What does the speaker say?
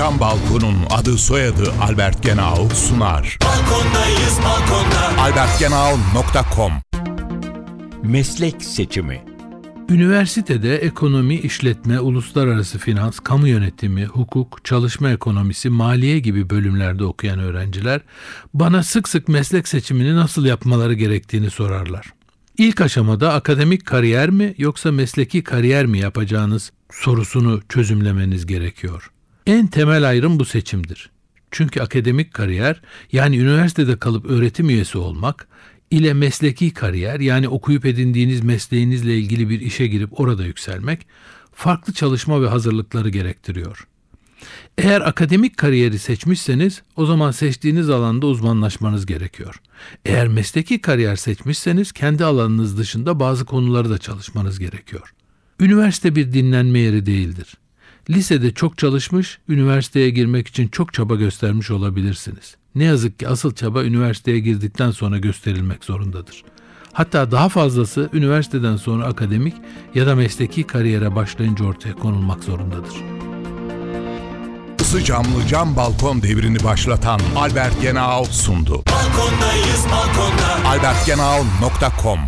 Cam Balkon'un adı soyadı Albert Genau sunar. Balkondayız balkonda. albertgenau.com Meslek seçimi Üniversitede ekonomi, işletme, uluslararası finans, kamu yönetimi, hukuk, çalışma ekonomisi, maliye gibi bölümlerde okuyan öğrenciler bana sık sık meslek seçimini nasıl yapmaları gerektiğini sorarlar. İlk aşamada akademik kariyer mi yoksa mesleki kariyer mi yapacağınız sorusunu çözümlemeniz gerekiyor. En temel ayrım bu seçimdir. Çünkü akademik kariyer yani üniversitede kalıp öğretim üyesi olmak ile mesleki kariyer yani okuyup edindiğiniz mesleğinizle ilgili bir işe girip orada yükselmek farklı çalışma ve hazırlıkları gerektiriyor. Eğer akademik kariyeri seçmişseniz o zaman seçtiğiniz alanda uzmanlaşmanız gerekiyor. Eğer mesleki kariyer seçmişseniz kendi alanınız dışında bazı konuları da çalışmanız gerekiyor. Üniversite bir dinlenme yeri değildir. Lisede çok çalışmış, üniversiteye girmek için çok çaba göstermiş olabilirsiniz. Ne yazık ki asıl çaba üniversiteye girdikten sonra gösterilmek zorundadır. Hatta daha fazlası üniversiteden sonra akademik ya da mesleki kariyere başlayınca ortaya konulmak zorundadır. Isı camlı cam balkon devrini başlatan Albert Genau sundu. Balkondayız balkonda. albertgenau.com